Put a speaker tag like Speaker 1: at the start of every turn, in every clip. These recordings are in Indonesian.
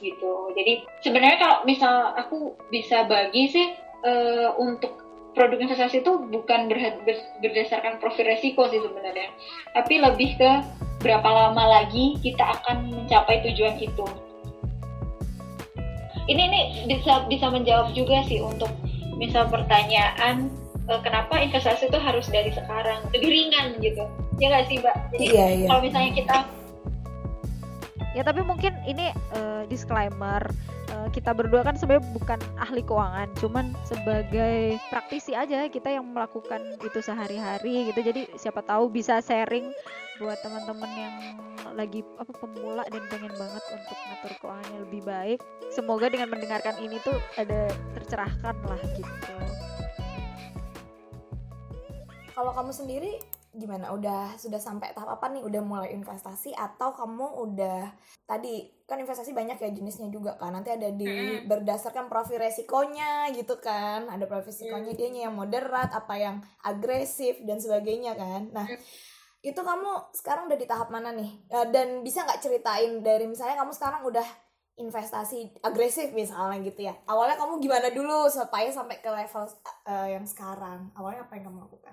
Speaker 1: gitu. Jadi sebenarnya kalau misal aku bisa bagi sih uh, untuk produk investasi itu bukan berdasarkan profil resiko sih sebenarnya, tapi lebih ke berapa lama lagi kita akan mencapai tujuan itu. Ini ini bisa bisa menjawab juga sih untuk misal pertanyaan uh, kenapa investasi itu harus dari sekarang lebih ringan gitu ya nggak sih mbak jadi iya, iya. kalau misalnya kita
Speaker 2: ya tapi mungkin ini uh, disclaimer uh, kita berdua kan sebenarnya bukan ahli keuangan cuman sebagai praktisi aja kita yang melakukan itu sehari-hari gitu. Jadi siapa tahu bisa sharing buat teman-teman yang lagi apa pemula dan pengen banget untuk ngatur keuangannya lebih baik. Semoga dengan mendengarkan ini tuh ada tercerahkan lah gitu.
Speaker 3: Kalau kamu sendiri gimana udah sudah sampai tahap apa nih? Udah mulai investasi atau kamu udah tadi kan investasi banyak ya jenisnya juga kan? Nanti ada di berdasarkan profil resikonya gitu kan? Ada profil resikonya dia yang moderat apa yang agresif dan sebagainya kan? Nah itu kamu sekarang udah di tahap mana nih? Eh, dan bisa nggak ceritain dari misalnya kamu sekarang udah investasi agresif misalnya gitu ya awalnya kamu gimana dulu supaya sampai ke level uh, yang sekarang awalnya apa yang kamu lakukan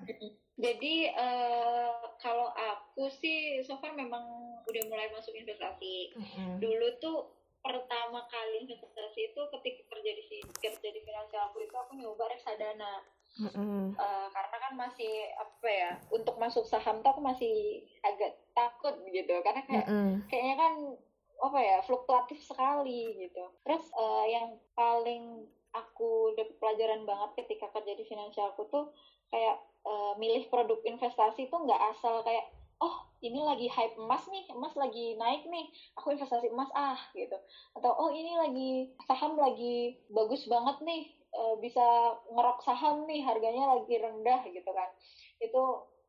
Speaker 1: jadi uh, kalau aku sih so far memang udah mulai masuk investasi. Mm-hmm. Dulu tuh pertama kali investasi itu ketika terjadi di kerja di finansial aku itu aku nyoba reksadana. Mm-hmm. Uh, karena kan masih apa ya untuk masuk saham tuh aku masih agak takut gitu karena kayak mm-hmm. kayaknya kan apa ya fluktuatif sekali gitu. Terus uh, yang paling aku dapat pelajaran banget ketika kerja di finansial aku tuh kayak uh, milih produk investasi itu nggak asal kayak oh ini lagi hype emas nih emas lagi naik nih aku investasi emas ah gitu atau oh ini lagi saham lagi bagus banget nih uh, bisa ngerok saham nih harganya lagi rendah gitu kan itu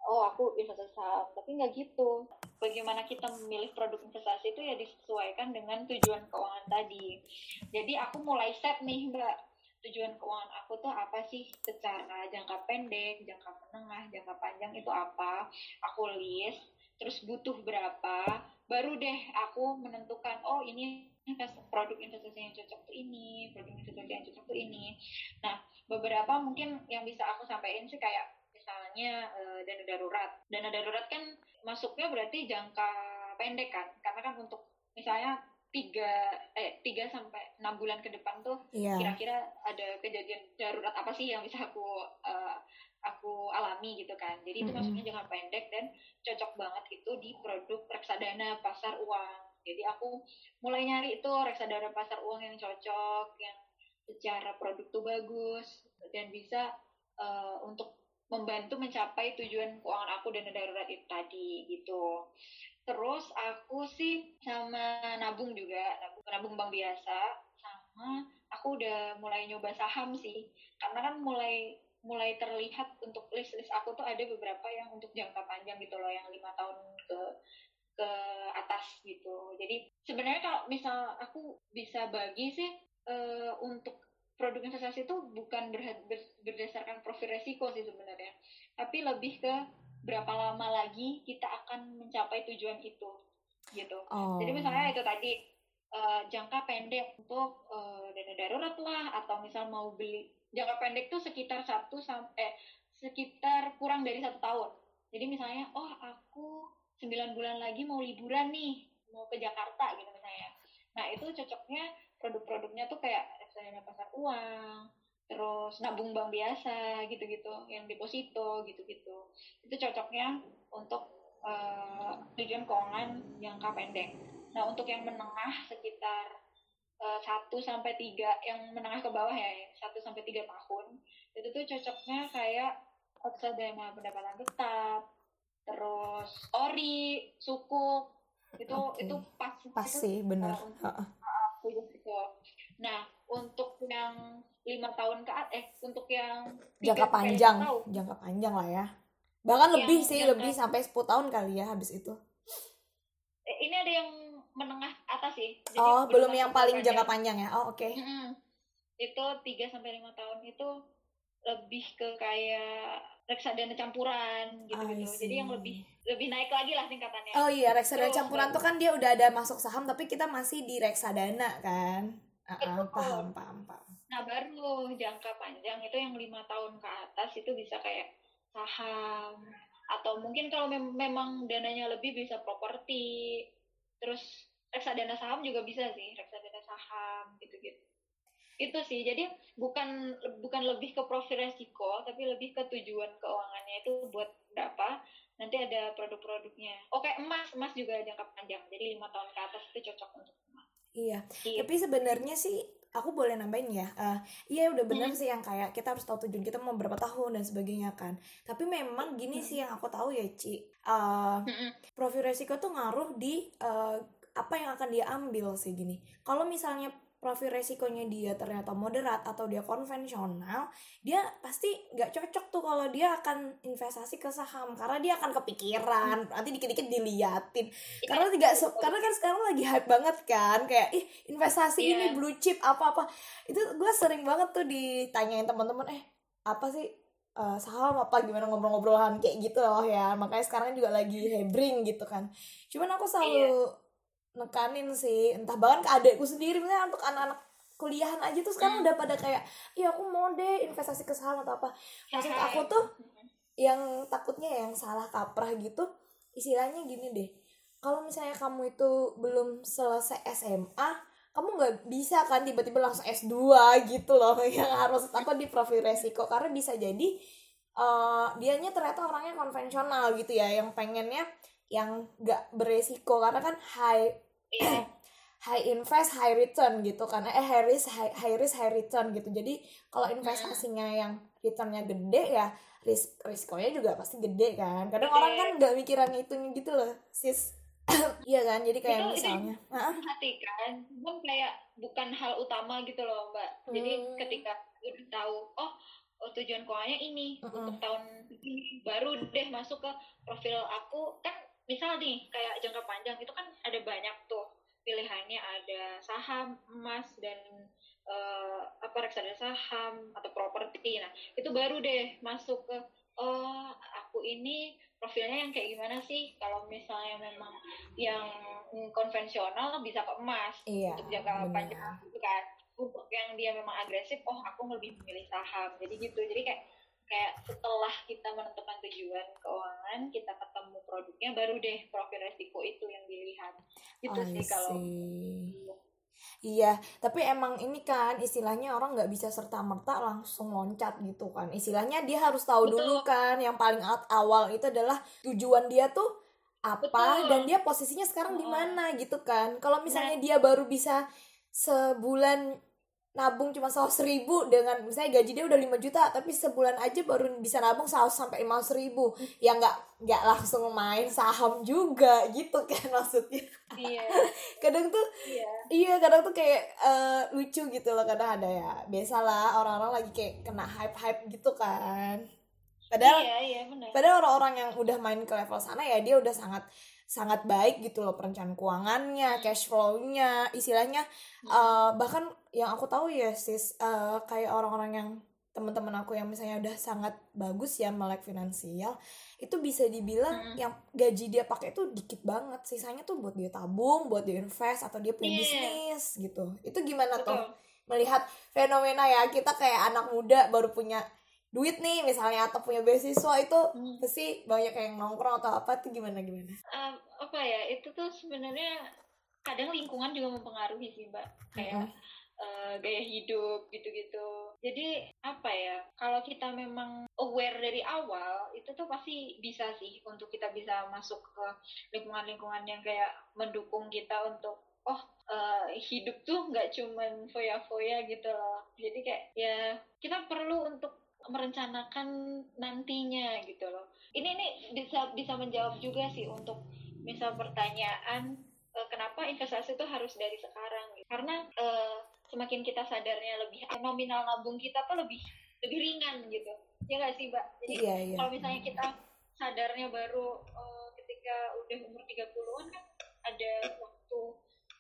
Speaker 1: oh aku investasi saham. Tapi nggak gitu. Bagaimana kita memilih produk investasi itu ya disesuaikan dengan tujuan keuangan tadi. Jadi aku mulai set nih mbak. Tujuan keuangan aku tuh apa sih? Secara jangka pendek, jangka menengah, jangka panjang itu apa? Aku list, terus butuh berapa, baru deh aku menentukan oh ini produk investasi yang cocok tuh ini, produk investasi yang cocok tuh ini. Nah, beberapa mungkin yang bisa aku sampaikan sih kayak misalnya e, dana darurat. Dana darurat kan masuknya berarti jangka pendek kan, karena kan untuk misalnya tiga eh tiga sampai enam bulan ke depan tuh kira kira-kira ada kejadian darurat apa sih yang bisa aku uh, aku alami gitu kan jadi itu mm -hmm. maksudnya jangka pendek dan cocok banget itu di produk reksadana pasar uang jadi aku mulai nyari itu reksadana pasar uang yang cocok yang secara produk tuh bagus dan bisa uh, untuk membantu mencapai tujuan keuangan aku dan darurat itu tadi gitu. Terus aku sih sama nabung juga nabung nabung bank biasa sama aku udah mulai nyoba saham sih. Karena kan mulai mulai terlihat untuk list list aku tuh ada beberapa yang untuk jangka panjang gitu loh yang lima tahun ke ke atas gitu. Jadi sebenarnya kalau misal aku bisa bagi sih uh, untuk produk investasi itu bukan berdasarkan profil resiko sih sebenarnya. Tapi lebih ke berapa lama lagi kita akan mencapai tujuan itu gitu. Oh. jadi misalnya itu tadi uh, jangka pendek untuk uh, dana darurat lah atau misal mau beli jangka pendek tuh sekitar satu sampai eh, sekitar kurang dari satu tahun. Jadi misalnya oh aku sembilan bulan lagi mau liburan nih mau ke Jakarta gitu misalnya. Nah itu cocoknya produk-produknya tuh kayak reksadana pasar uang terus nabung bank biasa gitu-gitu yang deposito gitu-gitu. Itu cocoknya untuk uh, tujuan keuangan jangka pendek. Nah untuk yang menengah sekitar eh, satu sampai tiga yang menengah ke bawah ya satu sampai tiga tahun itu tuh cocoknya kayak reksadana pendapatan tetap terus ori sukuk itu okay. itu pas
Speaker 3: pas sih benar
Speaker 1: uh, nah untuk yang lima tahun ke eh untuk yang
Speaker 3: jangka panjang tahun. jangka panjang lah ya bahkan yang, lebih sih lebih sampai 10 tahun kali ya habis itu
Speaker 1: eh, ini ada yang menengah atas sih
Speaker 3: Jadi oh belum yang paling jangka panjang ya oh oke okay.
Speaker 1: hmm, itu tiga sampai lima tahun itu lebih ke kayak reksadana campuran gitu-gitu. Jadi yang lebih lebih naik lagi lah tingkatannya.
Speaker 3: Oh iya, reksadana Terus, campuran tuh kan dia udah ada masuk saham tapi kita masih di reksadana kan. Uh paham, paham, paham.
Speaker 1: Nah baru jangka panjang. Itu yang lima tahun ke atas itu bisa kayak saham. Atau mungkin kalau mem memang dananya lebih bisa properti. Terus reksadana saham juga bisa sih reksadana saham gitu-gitu. Itu sih jadi bukan bukan lebih ke profil resiko tapi lebih ke tujuan keuangannya itu buat berapa nanti ada produk-produknya. Oke emas emas juga jangka panjang. Jadi lima tahun ke atas itu cocok untuk
Speaker 3: iya gitu. tapi sebenarnya sih aku boleh nambahin ya uh, iya udah benar hmm. sih yang kayak kita harus tahu tujuan kita mau berapa tahun dan sebagainya kan tapi memang gini hmm. sih yang aku tahu ya Ci uh, hmm. profil resiko tuh ngaruh di uh, apa yang akan dia ambil sih gini kalau misalnya profil resikonya dia ternyata moderat atau dia konvensional, dia pasti nggak cocok tuh kalau dia akan investasi ke saham karena dia akan kepikiran, nanti dikit-dikit diliatin. Iya, karena tidak karena kan sekarang lagi hype banget kan, kayak ih investasi yeah. ini blue chip apa-apa. Itu gue sering banget tuh ditanyain teman-teman, eh apa sih uh, saham apa gimana ngobrol-ngobrolan kayak gitu loh ya. Makanya sekarang juga lagi hebring gitu kan. Cuman aku selalu yeah nekanin sih. Entah bahkan ke adekku sendiri misalnya untuk anak-anak kuliahan aja tuh sekarang hmm. udah pada kayak iya aku mau deh investasi ke saham atau apa. Maksud aku tuh yang takutnya yang salah kaprah gitu istilahnya gini deh. Kalau misalnya kamu itu belum selesai SMA kamu nggak bisa kan tiba-tiba langsung S2 gitu loh yang harus apa di profil resiko. Karena bisa jadi uh, dianya ternyata orangnya konvensional gitu ya yang pengennya yang gak beresiko karena kan high yeah. high invest high return gitu kan. Eh high risk high, high risk high return gitu. Jadi kalau investasinya yang returnnya gede ya risk risikonya juga pasti gede kan. Kadang gede. orang kan nggak mikiran itu gitu loh sis. Iya kan? Jadi kayak itu, misalnya.
Speaker 1: itu hati kan. Bukan kayak bukan hal utama gitu loh mbak. Jadi hmm. ketika udah tahu oh oh, tujuan keuangannya ini uh -uh. untuk tahun ini baru deh masuk ke profil aku kan misal nih kayak jangka panjang itu kan ada banyak tuh. Pilihannya ada saham emas dan uh, apa reksadana saham atau properti. Nah itu baru deh masuk ke oh aku ini profilnya yang kayak gimana sih? Kalau misalnya memang yang konvensional bisa ke emas iya, untuk jangka panjang gitu kan. Untuk yang dia memang agresif oh aku lebih memilih saham. Jadi gitu. Jadi kayak kayak setelah kita menentukan tujuan keuangan kita ketemu produknya baru deh profil resiko itu yang dilihat gitu sih kalau
Speaker 3: Iya, tapi emang ini kan istilahnya orang nggak bisa serta merta langsung loncat gitu kan. Istilahnya dia harus tahu Betul. dulu kan yang paling awal itu adalah tujuan dia tuh apa Betul. dan dia posisinya sekarang oh. di mana gitu kan. Kalau misalnya nah. dia baru bisa sebulan nabung cuma seratus ribu dengan misalnya gaji dia udah 5 juta tapi sebulan aja baru bisa nabung seratus sampai lima ribu. Ya nggak nggak langsung main saham juga gitu kan maksudnya. Iya. Kadang tuh iya. iya kadang tuh kayak uh, lucu gitu loh kadang ada ya. Biasalah orang-orang lagi kayak kena hype hype gitu kan. Padahal iya, iya, bener. padahal orang-orang yang udah main ke level sana ya dia udah sangat sangat baik gitu loh perencanaan keuangannya, cash flow-nya, istilahnya uh, bahkan yang aku tahu ya sis uh, kayak orang-orang yang teman-teman aku yang misalnya udah sangat bagus ya melek finansial itu bisa dibilang hmm. yang gaji dia pakai itu dikit banget sisanya tuh buat dia tabung buat dia invest atau dia punya yeah. bisnis gitu itu gimana Betul. tuh melihat fenomena ya kita kayak anak muda baru punya duit nih misalnya atau punya beasiswa itu hmm. pasti banyak yang nongkrong atau apa tuh gimana gimana?
Speaker 1: Uh, apa ya itu tuh sebenarnya kadang lingkungan juga mempengaruhi sih mbak kayak uh, gaya hidup gitu-gitu. Jadi apa ya kalau kita memang aware dari awal itu tuh pasti bisa sih untuk kita bisa masuk ke lingkungan-lingkungan yang kayak mendukung kita untuk oh uh, hidup tuh nggak cuman foya-foya gitu loh. Jadi kayak ya kita perlu untuk merencanakan nantinya gitu loh. Ini ini bisa bisa menjawab juga sih untuk misal pertanyaan uh, kenapa investasi itu harus dari sekarang. Karena uh, semakin kita sadarnya lebih nominal nabung kita tuh lebih lebih ringan gitu. Ya nggak sih, Mbak? Jadi iya, iya. kalau misalnya kita sadarnya baru uh, ketika udah umur 30-an kan ada waktu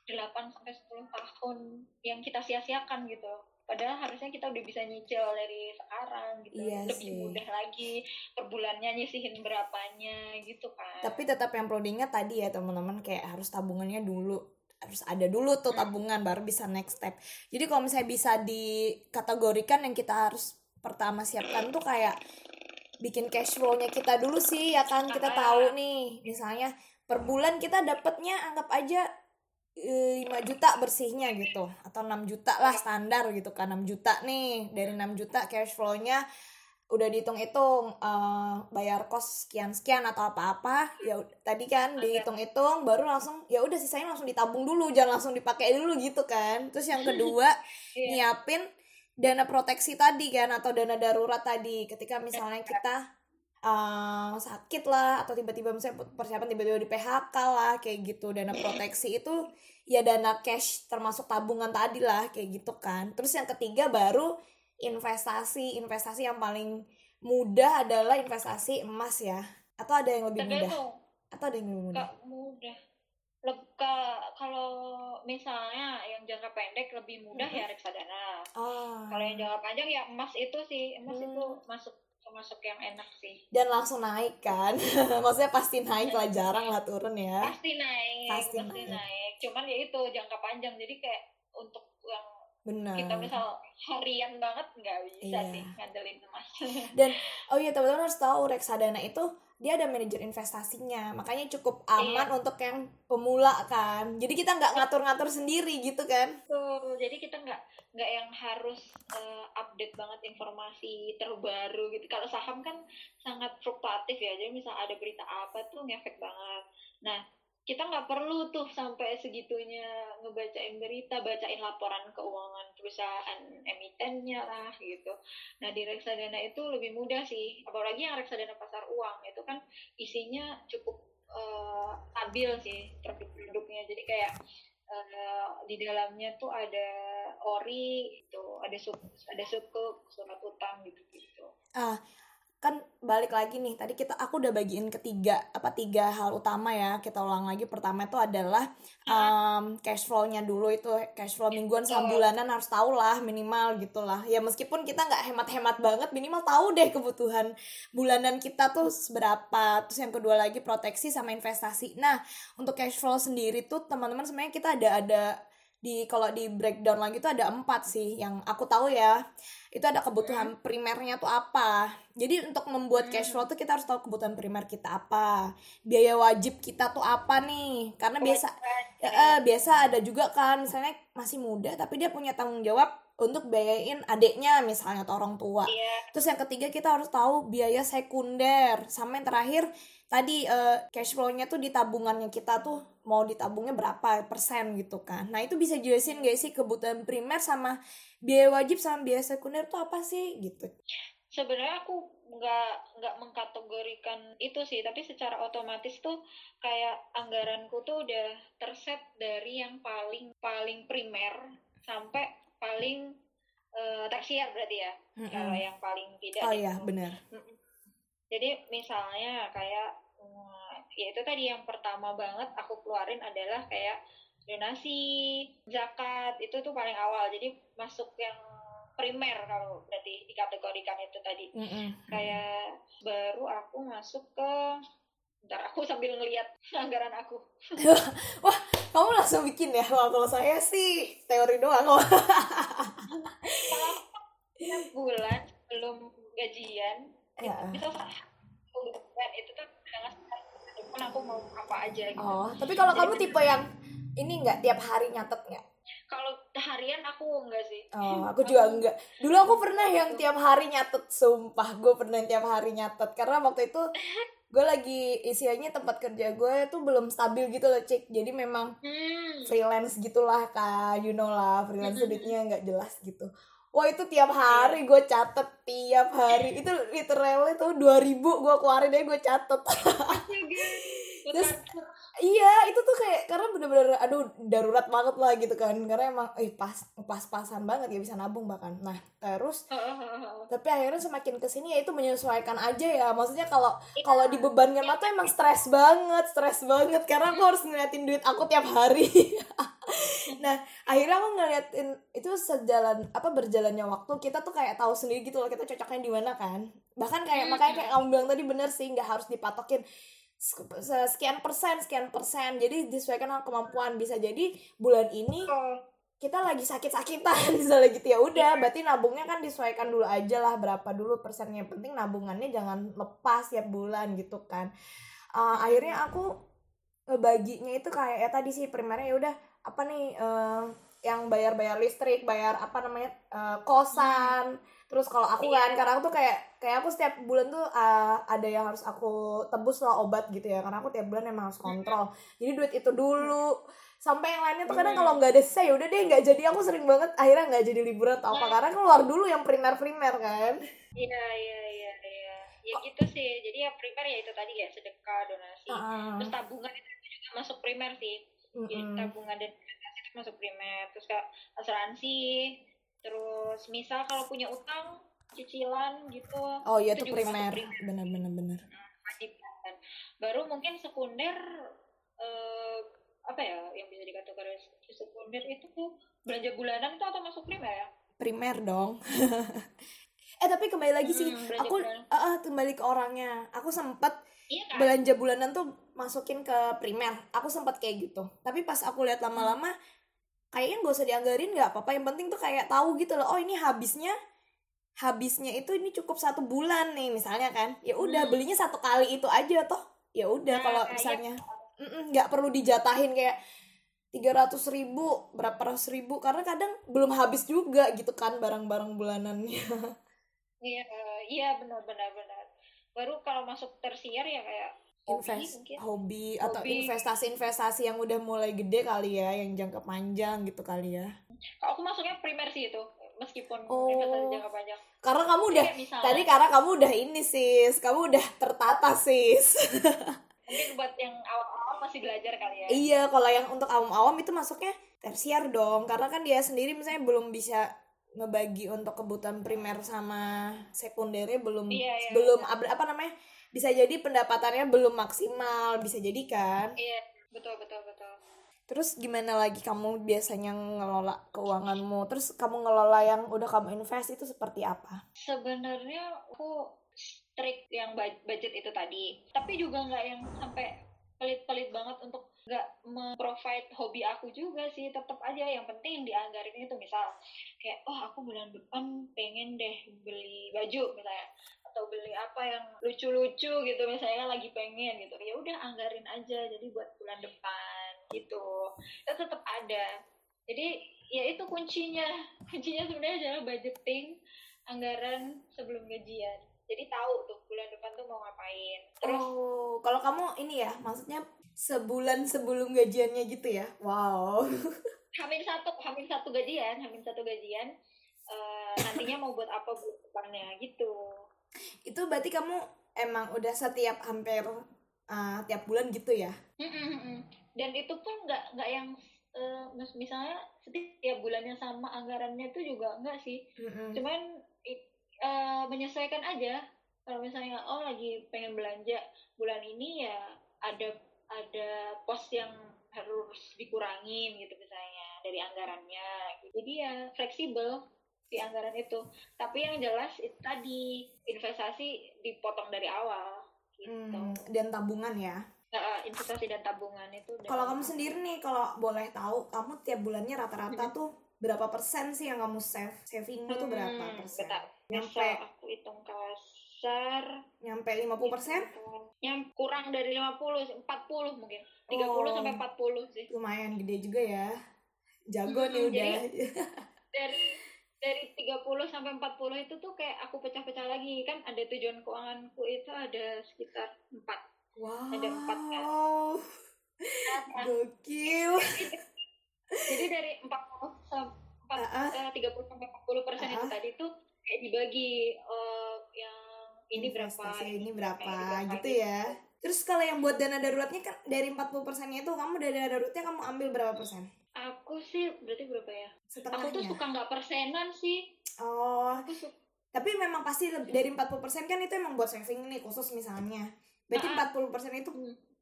Speaker 1: 8 sampai 10 tahun yang kita sia-siakan gitu padahal harusnya kita udah bisa nyicil dari sekarang gitu iya lebih sih. mudah lagi per bulannya nyisihin berapanya gitu kan
Speaker 3: tapi tetap yang perlu diingat tadi ya teman-teman kayak harus tabungannya dulu harus ada dulu tuh hmm. tabungan baru bisa next step. Jadi kalau misalnya bisa dikategorikan yang kita harus pertama siapkan tuh kayak bikin cash flow-nya kita dulu sih ya kan? Kita tahu nih misalnya per bulan kita dapatnya anggap aja 5 juta bersihnya gitu atau 6 juta lah standar gitu kan 6 juta nih. Dari 6 juta cash flow-nya udah dihitung-hitung uh, bayar kos sekian-sekian atau apa-apa ya tadi kan dihitung-hitung baru langsung ya udah sisanya langsung ditabung dulu jangan langsung dipakai dulu gitu kan. Terus yang kedua yeah. nyiapin dana proteksi tadi kan atau dana darurat tadi. Ketika misalnya kita uh, sakit lah atau tiba-tiba misalnya persiapan tiba-tiba di PHK lah kayak gitu dana proteksi itu ya dana cash termasuk tabungan tadi lah kayak gitu kan. Terus yang ketiga baru investasi investasi yang paling mudah adalah investasi emas ya. Atau ada yang lebih mudah? Atau ada yang lebih mudah?
Speaker 1: Gak mudah. Kalau misalnya yang jangka pendek lebih mudah mm -hmm. ya reksadana. Oh. Kalau yang jangka panjang ya emas itu sih, emas hmm. itu masuk termasuk yang enak sih.
Speaker 3: Dan langsung naik kan? Maksudnya pasti naik lah jarang lah turun ya.
Speaker 1: Pasti naik pasti, pasti naik. naik. Cuman ya itu jangka panjang. Jadi kayak untuk yang Benar. kita misal harian banget nggak bisa iya. sih ngandelin emas
Speaker 3: dan oh iya teman-teman harus tahu reksadana itu dia ada manajer investasinya. Makanya cukup aman iya. untuk yang pemula kan. Jadi kita nggak ngatur-ngatur sendiri gitu kan.
Speaker 1: Tuh jadi kita nggak nggak yang harus uh, update banget informasi terbaru gitu. Kalau saham kan sangat fluktuatif ya. Jadi misal ada berita apa tuh ngefek banget. Nah kita nggak perlu tuh sampai segitunya ngebacain berita, bacain laporan keuangan perusahaan emitennya lah gitu. Nah di reksadana itu lebih mudah sih, apalagi yang reksadana pasar uang itu kan isinya cukup uh, stabil sih produk-produknya. Jadi kayak uh, di dalamnya tuh ada ori, itu ada suk, ada suku, surat utang gitu gitu.
Speaker 3: Ah, kan balik lagi nih tadi kita aku udah bagiin ketiga apa tiga hal utama ya kita ulang lagi. Pertama itu adalah um, cash flow-nya dulu itu cash flow mingguan sama bulanan harus tahu lah minimal gitulah ya meskipun kita nggak hemat-hemat banget minimal tahu deh kebutuhan bulanan kita tuh seberapa. Terus yang kedua lagi proteksi sama investasi. Nah untuk cash flow sendiri tuh teman-teman sebenarnya kita ada ada di kalau di breakdown lagi tuh ada empat sih yang aku tahu ya itu ada kebutuhan primernya tuh apa? Jadi untuk membuat cash flow tuh kita harus tahu kebutuhan primer kita apa. Biaya wajib kita tuh apa nih? Karena biasa eh, biasa ada juga kan. Misalnya masih muda tapi dia punya tanggung jawab untuk biayain adiknya misalnya atau orang tua. Yeah. terus yang ketiga kita harus tahu biaya sekunder. Sama yang terakhir tadi uh, cash flow-nya tuh di tabungannya kita tuh mau ditabungnya berapa persen gitu kan. Nah itu bisa jelasin gak sih kebutuhan primer sama biaya wajib sama biaya sekunder tuh apa sih gitu?
Speaker 1: Sebenarnya aku nggak nggak mengkategorikan itu sih, tapi secara otomatis tuh kayak anggaranku tuh udah terset dari yang paling paling primer sampai paling uh, tersier berarti ya. Mm -hmm. Kalau yang paling tidak.
Speaker 3: Oh iya benar.
Speaker 1: Jadi misalnya kayak ya itu tadi yang pertama banget aku keluarin adalah kayak donasi, zakat itu tuh paling awal. Jadi masuk yang primer kalau berarti dikategorikan itu tadi. Mm -hmm. Kayak baru aku masuk ke Ntar aku sambil ngeliat anggaran aku.
Speaker 3: Wah, kamu langsung bikin ya? Wah, kalau saya sih teori doang.
Speaker 1: bulan belum gajian, ya. itu itu tuh pun aku mau apa aja gitu.
Speaker 3: oh tapi kalau kamu tipe yang ini nggak tiap hari nyatet nggak?
Speaker 1: Kalau harian aku enggak sih.
Speaker 3: Oh aku juga enggak dulu aku pernah yang tiap hari nyatet sumpah. Gue pernah tiap hari nyatet. Karena waktu itu gue lagi isinya tempat kerja gue tuh belum stabil gitu loh cek jadi memang hmm. freelance gitulah kak. You know lah freelance hmm. duitnya nggak jelas gitu. Wah itu tiap hari gue catet tiap hari. Itu literally tuh dua ribu gue keluarin deh gue catet. Terus iya itu tuh kayak karena bener-bener aduh darurat banget lah gitu kan karena emang eh pas pas-pasan banget ya bisa nabung bahkan. Nah terus tapi akhirnya semakin ke sini ya itu menyesuaikan aja ya maksudnya kalau iya. kalau dibebankan mata emang stres banget stres banget karena aku harus ngeliatin duit aku tiap hari. nah akhirnya aku ngeliatin itu sejalan apa berjalannya waktu kita tuh kayak tahu sendiri gitu loh kita cocoknya di mana kan bahkan kayak hmm. makanya kayak kamu bilang tadi bener sih nggak harus dipatokin sekian persen sekian persen. Jadi disesuaikan dengan kemampuan. Bisa jadi bulan ini kita lagi sakit-sakitan. Misalnya gitu ya udah iya. berarti nabungnya kan disesuaikan dulu aja lah berapa dulu persennya. Yang penting nabungannya jangan lepas tiap bulan gitu kan. Uh, akhirnya aku baginya itu kayak ya tadi sih primernya ya udah apa nih uh, yang bayar-bayar listrik, bayar apa namanya uh, kosan. Terus kalau aku kan, karena aku tuh kayak kayak aku setiap bulan tuh uh, ada yang harus aku tebus lah obat gitu ya. Karena aku tiap bulan emang harus kontrol. Jadi duit itu dulu. Sampai yang lainnya tuh kadang kalau nggak ada saya udah deh nggak jadi. Aku sering banget akhirnya nggak jadi liburan atau apa karena keluar dulu yang primer-primer kan.
Speaker 1: Iya iya iya iya. Ya gitu sih. Jadi ya primer ya itu tadi ya sedekah, donasi. Uh. Terus tabungan itu juga masuk primer sih mm -hmm. tabungan dan investasi itu masuk primer terus kayak asuransi terus misal kalau punya utang cicilan gitu
Speaker 3: oh iya itu, primer. benar benar benar
Speaker 1: wajib kan baru mungkin sekunder eh, apa ya yang bisa dikatakan sekunder itu tuh belanja bulanan itu atau masuk primer ya?
Speaker 3: Primer dong. Eh tapi kembali lagi sih hmm, aku uh, uh, kembali ke orangnya. Aku sempat iya kan? belanja bulanan tuh masukin ke primer. Aku sempat kayak gitu. Tapi pas aku lihat lama-lama kayaknya gak usah dianggarin nggak apa-apa. Yang penting tuh kayak tahu gitu loh oh ini habisnya habisnya itu ini cukup satu bulan nih misalnya kan. Ya udah hmm. belinya satu kali itu aja toh. Ya udah nah, kalau misalnya nggak perlu dijatahin kayak tiga ratus ribu berapa ratus ribu. Karena kadang belum habis juga gitu kan barang-barang bulanannya.
Speaker 1: Iya iya benar benar benar. Baru kalau masuk tersier ya kayak
Speaker 3: Invest, hobi, hobi atau investasi-investasi yang udah mulai gede kali ya yang jangka panjang gitu kali ya.
Speaker 1: Kalau aku masuknya primer sih itu meskipun oh. investasi jangka panjang.
Speaker 3: Karena kamu udah misalnya, tadi karena kamu udah ini sis kamu udah tertata sis.
Speaker 1: Mungkin buat yang awam-awam masih belajar kali ya.
Speaker 3: Iya kalau yang untuk awam-awam itu masuknya tersier dong karena kan dia sendiri misalnya belum bisa ngebagi untuk kebutuhan primer sama sekundernya belum iya, iya, belum iya. apa namanya bisa jadi pendapatannya belum maksimal bisa jadi kan?
Speaker 1: Iya betul betul betul.
Speaker 3: Terus gimana lagi kamu biasanya ngelola keuanganmu? Terus kamu ngelola yang udah kamu invest itu seperti apa?
Speaker 1: Sebenarnya aku strict yang budget itu tadi. Tapi juga nggak yang sampai pelit-pelit banget untuk nggak memprovide hobi aku juga sih tetap aja. Yang penting dianggarin itu misal kayak oh aku bulan depan pengen deh beli baju misalnya. Atau beli apa yang lucu-lucu gitu misalnya lagi pengen gitu. Ya udah anggarin aja. Jadi buat bulan depan gitu. Itu tetap ada. Jadi ya itu kuncinya. Kuncinya sebenarnya adalah budgeting anggaran sebelum gajian. Jadi tahu tuh bulan depan tuh mau ngapain.
Speaker 3: Terus oh kalau kamu ini ya maksudnya sebulan sebelum gajiannya gitu ya? Wow.
Speaker 1: Hamil satu hamil satu gajian hamil satu gajian uh, nantinya mau buat apa buat depannya gitu.
Speaker 3: Itu berarti kamu emang udah setiap hampir uh, tiap bulan gitu ya?
Speaker 1: Dan itu pun nggak nggak yang uh, misalnya setiap bulannya sama anggarannya itu juga enggak sih. Cuman uh, menyesuaikan aja. Kalau misalnya oh lagi pengen belanja bulan ini ya ada ada pos yang harus dikurangin gitu misalnya dari anggarannya jadi ya fleksibel di anggaran itu. Tapi yang jelas itu tadi investasi dipotong dari awal gitu. Hmm,
Speaker 3: dan tabungan ya.
Speaker 1: Uh, investasi dan tabungan itu
Speaker 3: kalau kamu sendiri nih kalau boleh tahu kamu tiap bulannya rata-rata tuh berapa persen sih yang kamu save? Savingmu hmm, tuh berapa persen?
Speaker 1: nyampe. Aku hitung kasar
Speaker 3: nyampe 50 persen?
Speaker 1: Yang kurang dari 50 40 mungkin. 30 oh, sampai 40 sih.
Speaker 3: Lumayan gede juga ya. Jago hmm, nih udah.
Speaker 1: jadi, dari dari 30 sampai 40 itu tuh kayak aku pecah-pecah lagi. Kan ada tujuan keuanganku itu ada sekitar 4
Speaker 3: wow
Speaker 1: ada 4 kan
Speaker 3: nah, gokil.
Speaker 1: Jadi dari 40 sampai uh, uh. 30 sampai 40 persen uh -uh. itu tadi tuh kayak dibagi uh, ini
Speaker 3: berapa? ini berapa, ini berapa gitu ya. Terus kalau yang buat dana daruratnya kan dari 40 persennya itu kamu dari dana daruratnya kamu ambil berapa persen?
Speaker 1: Aku sih berarti berapa ya? Setengahnya. aku tuh suka nggak persenan sih.
Speaker 3: Oh. Tapi memang pasti dari 40 persen kan itu emang buat saving nih khusus misalnya. Berarti empat puluh persen itu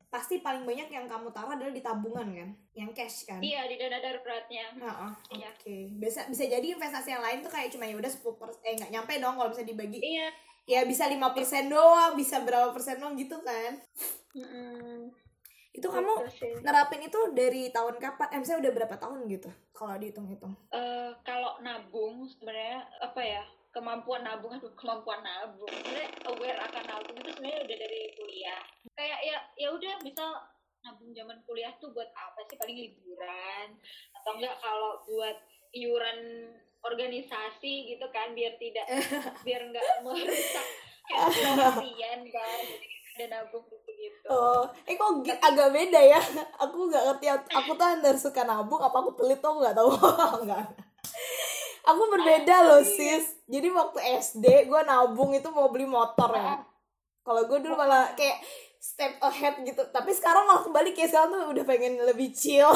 Speaker 3: pasti paling banyak yang kamu taruh adalah di tabungan kan? Yang cash kan?
Speaker 1: Iya di dana daruratnya.
Speaker 3: Uh, iya. oke. Okay. bisa bisa jadi investasi yang lain tuh kayak cuma ya udah sepuluh persen eh nggak nyampe dong kalau bisa dibagi.
Speaker 1: Iya
Speaker 3: ya bisa lima persen doang bisa berapa persen doang gitu kan.
Speaker 1: Mm
Speaker 3: itu kamu nerapin itu dari tahun kapan? Eh misalnya udah berapa tahun gitu kalau dihitung-hitung?
Speaker 1: Uh, kalau nabung sebenarnya apa ya kemampuan nabung atau kemampuan nabung sebenarnya aware akan nabung itu sebenarnya udah dari kuliah. Kayak ya ya udah misal nabung zaman kuliah tuh buat apa sih? Paling liburan atau enggak kalau buat iuran organisasi gitu kan biar tidak biar enggak merusak kalian kan ada nabung gitu gitu
Speaker 3: oh eh kok Tapi, agak beda ya? Aku nggak ngerti aku tuh antara suka nabung apa aku pelit tuh nggak tahu. Nggak. Aku berbeda loh sis. Jadi waktu SD gue nabung itu mau beli motor ya. Kalau gue dulu malah kayak step ahead gitu. Tapi sekarang malah kembali kayak sekarang tuh udah pengen lebih chill.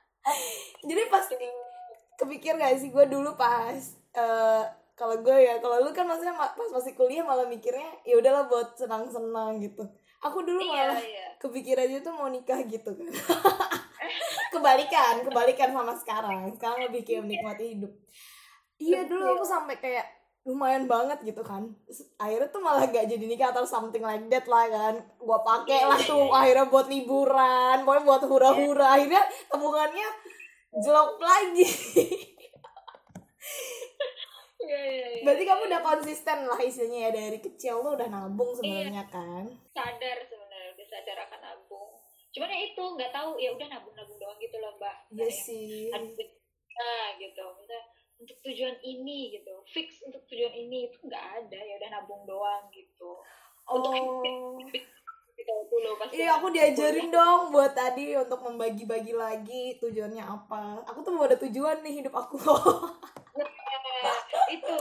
Speaker 3: Jadi pas kepikir gak sih gue dulu pas uh, kalau gue ya kalau lu kan maksudnya pas masih kuliah malah mikirnya ya udahlah buat senang-senang gitu. Aku dulu iya, malah iya. kepikirannya tuh mau nikah gitu kan. Kebalikan kebalikan sama sekarang. Sekarang lebih kayak menikmati hidup. Iya dulu aku sampai kayak lumayan banget gitu kan. Akhirnya tuh malah gak jadi nikah atau something like that lah kan. Gua pakai lah tuh akhirnya buat liburan pokoknya buat hura-hura. Akhirnya tabungannya jelok lagi
Speaker 1: Iya, iya, iya.
Speaker 3: Berarti kamu udah konsisten lah isinya ya dari kecil lo udah nabung sebenarnya iya. kan?
Speaker 1: Sadar sebenarnya udah sadar akan nabung. Cuman ya itu nggak tahu ya udah nabung-nabung doang gitu loh mbak.
Speaker 3: Iya sih.
Speaker 1: Nah gitu. Misalnya untuk tujuan ini gitu fix untuk tujuan ini itu nggak ada ya udah nabung doang gitu
Speaker 3: oh. untuk dulu pasti iya aku diajarin dong buat tadi untuk membagi-bagi lagi tujuannya apa. Aku tuh mau ada tujuan nih hidup aku.
Speaker 1: Nah, itu.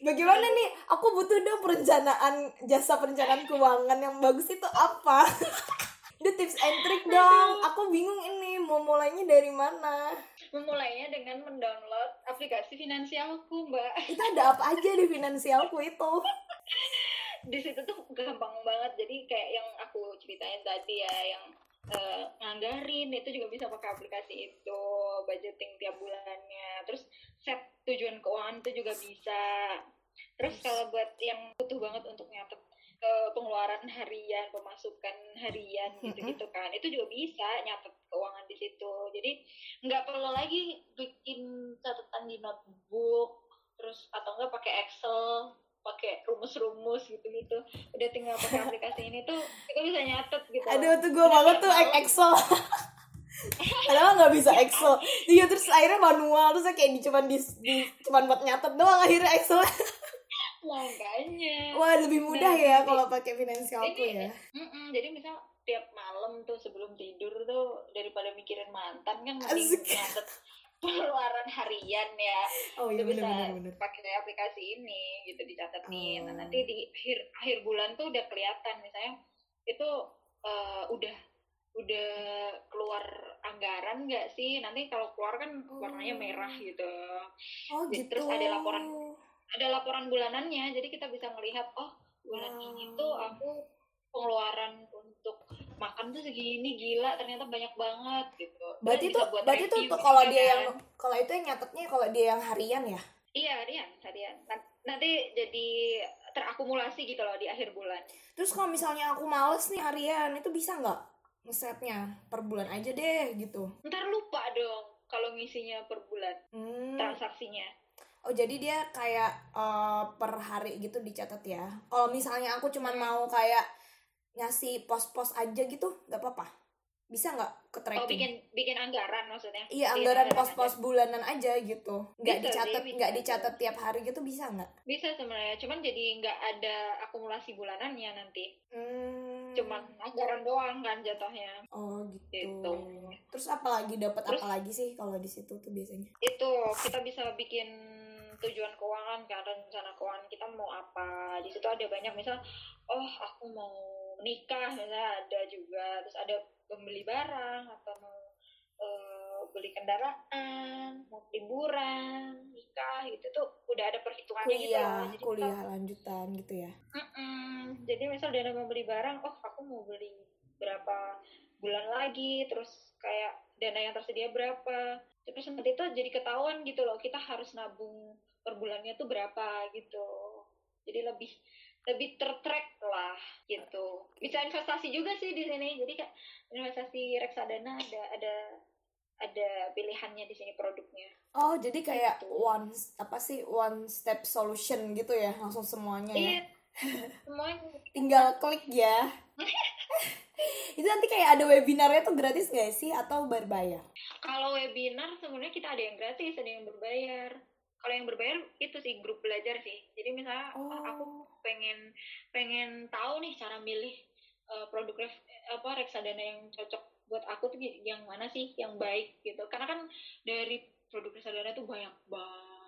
Speaker 3: Bagaimana nih? Aku butuh dong perencanaan jasa perencanaan keuangan yang bagus itu apa? Itu tips and trick dong. Aku bingung ini mau mulainya dari mana?
Speaker 1: Memulainya dengan mendownload aplikasi finansialku mbak.
Speaker 3: Itu ada apa aja di finansialku itu
Speaker 1: di situ tuh gampang banget. Jadi kayak yang aku ceritain tadi ya yang uh, nganggarin itu juga bisa pakai aplikasi itu budgeting tiap bulannya. Terus set tujuan keuangan itu juga bisa. Terus kalau buat yang butuh banget untuk nyatet ke pengeluaran harian, pemasukan harian gitu-gitu kan. Itu juga bisa nyatet keuangan di situ. Jadi nggak perlu lagi bikin catatan di notebook terus atau enggak pakai Excel pakai rumus-rumus gitu-gitu. Udah tinggal pakai aplikasi ini tuh kita bisa nyatet gitu
Speaker 3: aduh tuh gue banget tuh Excel. Padahal nggak bisa Excel. Iya terus akhirnya manual terus kayak di cuman di, di cuman buat nyatet doang akhirnya Excel.
Speaker 1: Makanya.
Speaker 3: Wah lebih mudah nah, ya kalau pakai finansialku ya.
Speaker 1: Mm -mm, jadi misal tiap malam tuh sebelum tidur tuh daripada mikirin mantan kan mending nyatet pengeluaran harian ya.
Speaker 3: Oh iya
Speaker 1: benar bisa pakai aplikasi ini gitu dicatetin. Oh. nah, nanti di akhir akhir bulan tuh udah kelihatan misalnya itu uh, udah udah keluar anggaran nggak sih? Nanti kalau keluar kan warnanya merah gitu.
Speaker 3: Oh gitu.
Speaker 1: terus ada laporan ada laporan bulanannya jadi kita bisa melihat oh bulan wow. ini tuh aku pengeluaran untuk makan tuh segini gila ternyata banyak banget gitu
Speaker 3: berarti tuh berarti tuh, tuh kalau dia yang kan. kalau itu yang nyatetnya kalau dia yang harian ya
Speaker 1: iya harian harian nanti jadi terakumulasi gitu loh di akhir bulan
Speaker 3: terus kalau misalnya aku males nih harian itu bisa nggak ngesetnya per bulan aja deh gitu
Speaker 1: ntar lupa dong kalau ngisinya per bulan hmm. transaksinya
Speaker 3: Oh jadi dia kayak uh, per hari gitu dicatat ya. Kalau misalnya aku cuman mau kayak ngasih pos-pos aja gitu, nggak apa-apa. Bisa nggak ke tracking?
Speaker 1: Oh bikin bikin anggaran maksudnya?
Speaker 3: Iya anggaran pos-pos bulanan aja gitu. Nggak dicatat nggak dicatat tiap hari gitu bisa nggak?
Speaker 1: Bisa sebenarnya, cuman jadi nggak ada akumulasi bulanannya nanti. Hmm. Cuman anggaran doang kan jatuhnya.
Speaker 3: Oh gitu. gitu. Terus apa lagi dapat apa lagi sih kalau di situ tuh biasanya?
Speaker 1: Itu kita bisa bikin tujuan keuangan kan rencana keuangan kita mau apa di situ ada banyak misal oh aku mau menikah misalnya ada juga terus ada membeli barang atau mau uh, beli kendaraan mau liburan nikah gitu. Tuh udah ada perhitungannya
Speaker 3: kuliah, gitu. Jadi kuliah kita, lanjutan gitu ya?
Speaker 1: Mm -mm, jadi misal dia mau beli barang oh aku mau beli berapa bulan lagi terus kayak dana yang tersedia berapa. Terus nanti itu jadi ketahuan gitu loh kita harus nabung per bulannya tuh berapa gitu. Jadi lebih lebih tertrack lah gitu. Bisa investasi juga sih di sini. Jadi kayak investasi reksadana ada ada ada pilihannya di sini produknya.
Speaker 3: Oh jadi kayak gitu. one apa sih one step solution gitu ya langsung semuanya ya? Iya, semuanya. Tinggal klik ya. Itu nanti kayak ada webinarnya tuh gratis gak sih atau berbayar?
Speaker 1: Kalau webinar sebenarnya kita ada yang gratis ada yang berbayar kalau yang berbayar itu sih grup belajar sih jadi misalnya oh. aku pengen pengen tahu nih cara milih uh, produk ref, apa reksadana yang cocok buat aku tuh yang mana sih yang baik gitu karena kan dari produk reksadana tuh banyak banget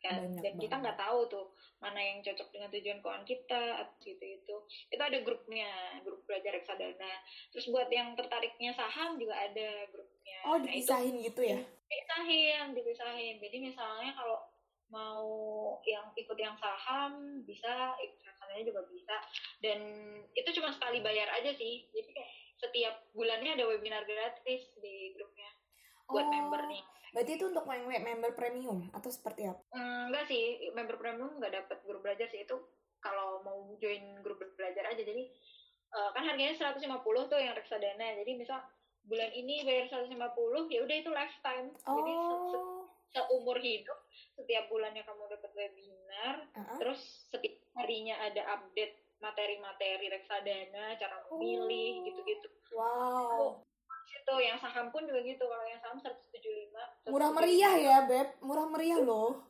Speaker 1: kan banyak dan banget. kita nggak tahu tuh mana yang cocok dengan tujuan keuangan kita gitu itu itu ada grupnya grup belajar reksadana. Terus buat yang tertariknya saham juga ada grupnya.
Speaker 3: Oh dipisahin nah, itu, gitu ya?
Speaker 1: Dipisahin dipisahin. Jadi misalnya kalau mau yang ikut yang saham bisa. Ikut reksadana juga bisa. Dan itu cuma sekali bayar aja sih. Jadi kayak setiap bulannya ada webinar gratis di grupnya buat oh, member nih
Speaker 3: berarti itu untuk member premium atau seperti apa?
Speaker 1: Hmm, enggak sih member premium nggak dapat grup belajar sih itu kalau mau join grup belajar aja jadi uh, kan harganya 150 tuh yang reksadana jadi misal bulan ini bayar 150 ya udah itu lifetime oh. jadi se -se seumur hidup setiap bulannya kamu dapat webinar uh -huh. terus setiap harinya ada update materi-materi reksadana cara memilih oh. gitu-gitu
Speaker 3: wow
Speaker 1: itu yang saham pun juga gitu kalau yang saham 175
Speaker 3: murah meriah ya beb. Murah meriah loh.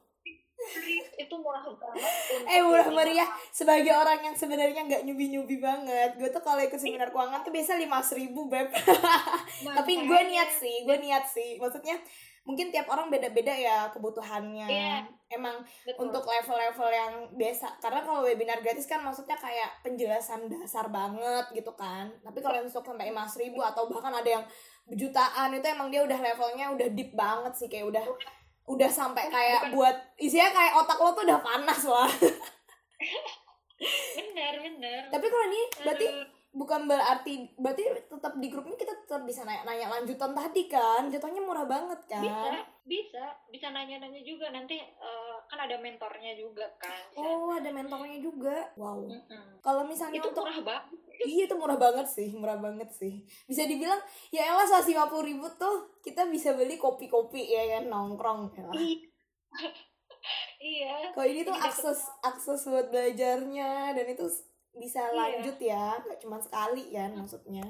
Speaker 1: Itu murah banget.
Speaker 3: Eh murah meriah. Sebagai orang yang sebenarnya nggak nyubi nyubi banget. Gue tuh kalau ikut seminar keuangan tuh biasa lima ribu beb. Tapi gue niat sih gue niat sih. Maksudnya mungkin tiap orang beda-beda ya kebutuhannya. Yeah, emang betul. untuk level-level yang biasa. Karena kalau webinar gratis kan maksudnya kayak penjelasan dasar banget gitu kan. Tapi kalau yang untuk sampai lima ribu atau bahkan ada yang jutaan itu emang dia udah levelnya udah deep banget sih kayak udah udah sampai kayak Bukan. buat isinya kayak otak lo tuh udah panas lah
Speaker 1: bener bener.
Speaker 3: Tapi kalau ini berarti bukan berarti berarti tetap di grup ini kita tetap bisa nanya, nanya lanjutan tadi kan? Jatuhnya murah banget kan?
Speaker 1: bisa. Bisa bisa nanya nanya juga nanti uh, kan ada mentornya juga kan
Speaker 3: oh ada mentornya juga. Wow. Mm -hmm. kalau misalnya
Speaker 1: itu untuk, murah banget.
Speaker 3: Iya itu murah banget sih murah banget sih. Bisa dibilang ya elah seratus lima puluh ribu tuh kita bisa beli kopi kopi ya kan? Nongkrong ya
Speaker 1: iya.
Speaker 3: Kalau ini tuh akses akses buat belajarnya dan itu bisa iya. lanjut ya gak cuma sekali kan maksudnya.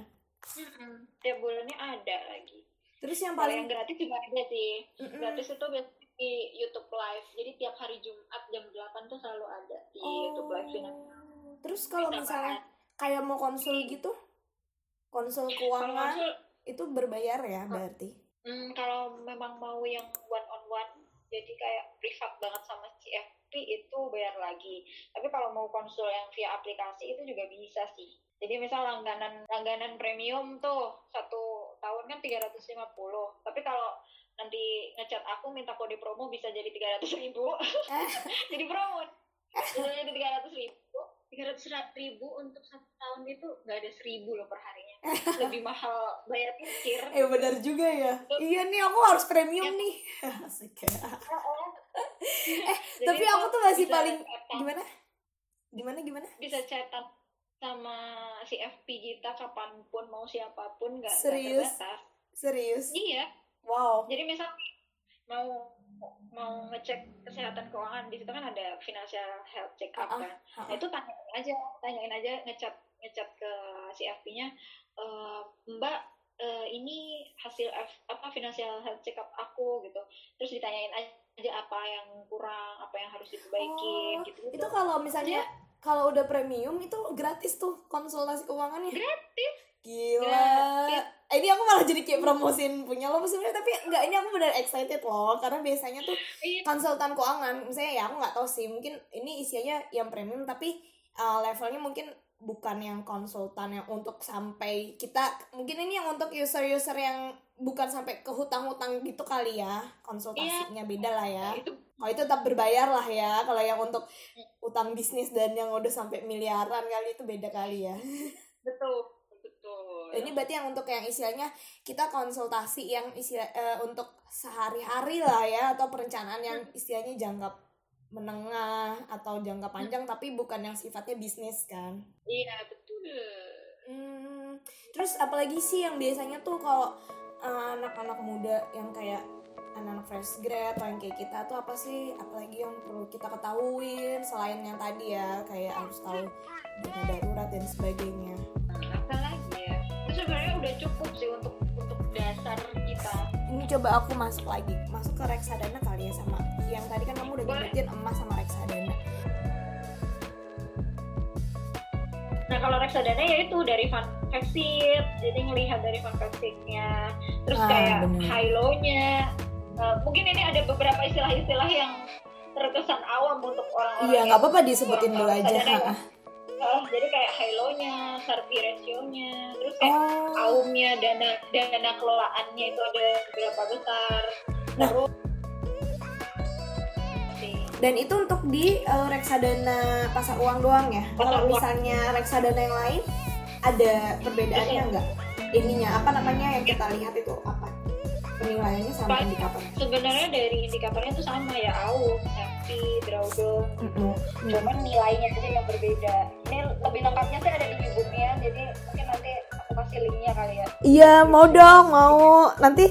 Speaker 1: Mm tiap bulannya ada lagi.
Speaker 3: Terus yang paling
Speaker 1: yang gratis juga ada sih. Mm-mm. gratis itu biasanya di YouTube live. Jadi tiap hari Jumat jam 8 tuh selalu ada di oh. YouTube live ini
Speaker 3: terus kalau misalnya kayak mau konsul gitu konsul keuangan konsul, itu berbayar ya berarti?
Speaker 1: Hmm, kalau memang mau yang one on one jadi kayak privat banget sama free itu bayar lagi. Tapi kalau mau konsul yang via aplikasi itu juga bisa sih. Jadi misal langganan langganan premium tuh satu tahun kan 350 tapi kalau nanti ngecat aku minta kode promo bisa jadi 300 ribu. Jadi promo. Jadi 300 ribu. tiga ratus ribu untuk satu tahun itu nggak ada seribu loh per harinya. Lebih mahal bayar pikir
Speaker 3: eh benar juga ya. Iya nih aku harus premium ya. nih. Asik ya. Eh tapi aku tuh masih paling gimana? Gimana gimana?
Speaker 1: Bisa cetak sama si FP kita kapan pun mau siapa pun nggak
Speaker 3: serius? serius?
Speaker 1: Iya
Speaker 3: wow.
Speaker 1: Jadi misal mau mau ngecek kesehatan keuangan di situ kan ada financial health check up kan. Uh, uh, nah itu tanyain aja tanyain aja ngecat ngecat ke si FP-nya e, eh, mbak uh, ini hasil F, apa financial health check up aku gitu. Terus ditanyain aja apa yang kurang apa yang harus diperbaiki
Speaker 3: oh, gitu, gitu itu kalau misalnya kalau udah premium itu gratis tuh konsultasi keuangannya.
Speaker 1: Gratis
Speaker 3: gila. Gratis Eh, ini aku malah jadi kayak promosiin punya lo sebenarnya tapi enggak ini aku benar excited loh karena biasanya tuh iya. konsultan keuangan misalnya ya aku nggak tahu sih mungkin ini isinya yang premium tapi uh, levelnya mungkin bukan yang konsultan yang untuk sampai kita mungkin ini yang untuk user-user yang bukan sampai ke hutang-hutang gitu kali ya konsultasinya iya. beda lah ya. Oh itu tetap berbayar lah ya kalau yang untuk utang bisnis dan yang udah sampai miliaran kali itu beda kali ya.
Speaker 1: Betul
Speaker 3: ini berarti yang untuk yang istilahnya kita konsultasi yang istilah uh, untuk sehari-hari lah ya atau perencanaan yang istilahnya jangka menengah atau jangka panjang tapi bukan yang sifatnya bisnis kan?
Speaker 1: Iya betul.
Speaker 3: Hmm, terus apalagi sih yang biasanya tuh kalau uh, anak-anak muda yang kayak anak-anak fresh grad atau yang kayak kita tuh apa sih? Apalagi yang perlu kita ketahuin selain yang tadi ya kayak harus tahu dana darurat dan sebagainya.
Speaker 1: ya sebenarnya udah cukup sih untuk untuk dasar kita.
Speaker 3: Ini coba aku masuk lagi. Masuk ke reksadana kali ya sama yang tadi kan kamu udah nyebutin emas sama reksadana.
Speaker 1: Nah kalau reksadana ya itu dari fund exit jadi ngelihat dari fund exitnya terus ah, kayak high low-nya uh, mungkin ini ada beberapa istilah-istilah yang terkesan awam untuk orang-orang
Speaker 3: iya nggak apa-apa disebutin dulu aja
Speaker 1: uh, jadi kayak high low-nya, Sharpe ratio-nya, terus kayak oh. aumnya dana dana kelolaannya itu ada berapa besar. Nah, terus
Speaker 3: dan itu untuk di uh, reksadana pasar uang doang ya. Kalau misalnya reksadana yang lain ada perbedaannya enggak? Ininya apa namanya yang kita lihat itu apa? Penilaiannya sama indikator
Speaker 1: sebenarnya dari indikatornya itu sama ya AU, SEPI, Drawdown gitu mm -hmm. cuman nilainya aja yang berbeda. Ini lebih lengkapnya sih ada di YouTube jadi mungkin nanti aku kasih linknya kali ya.
Speaker 3: Iya mau dong mau. Nanti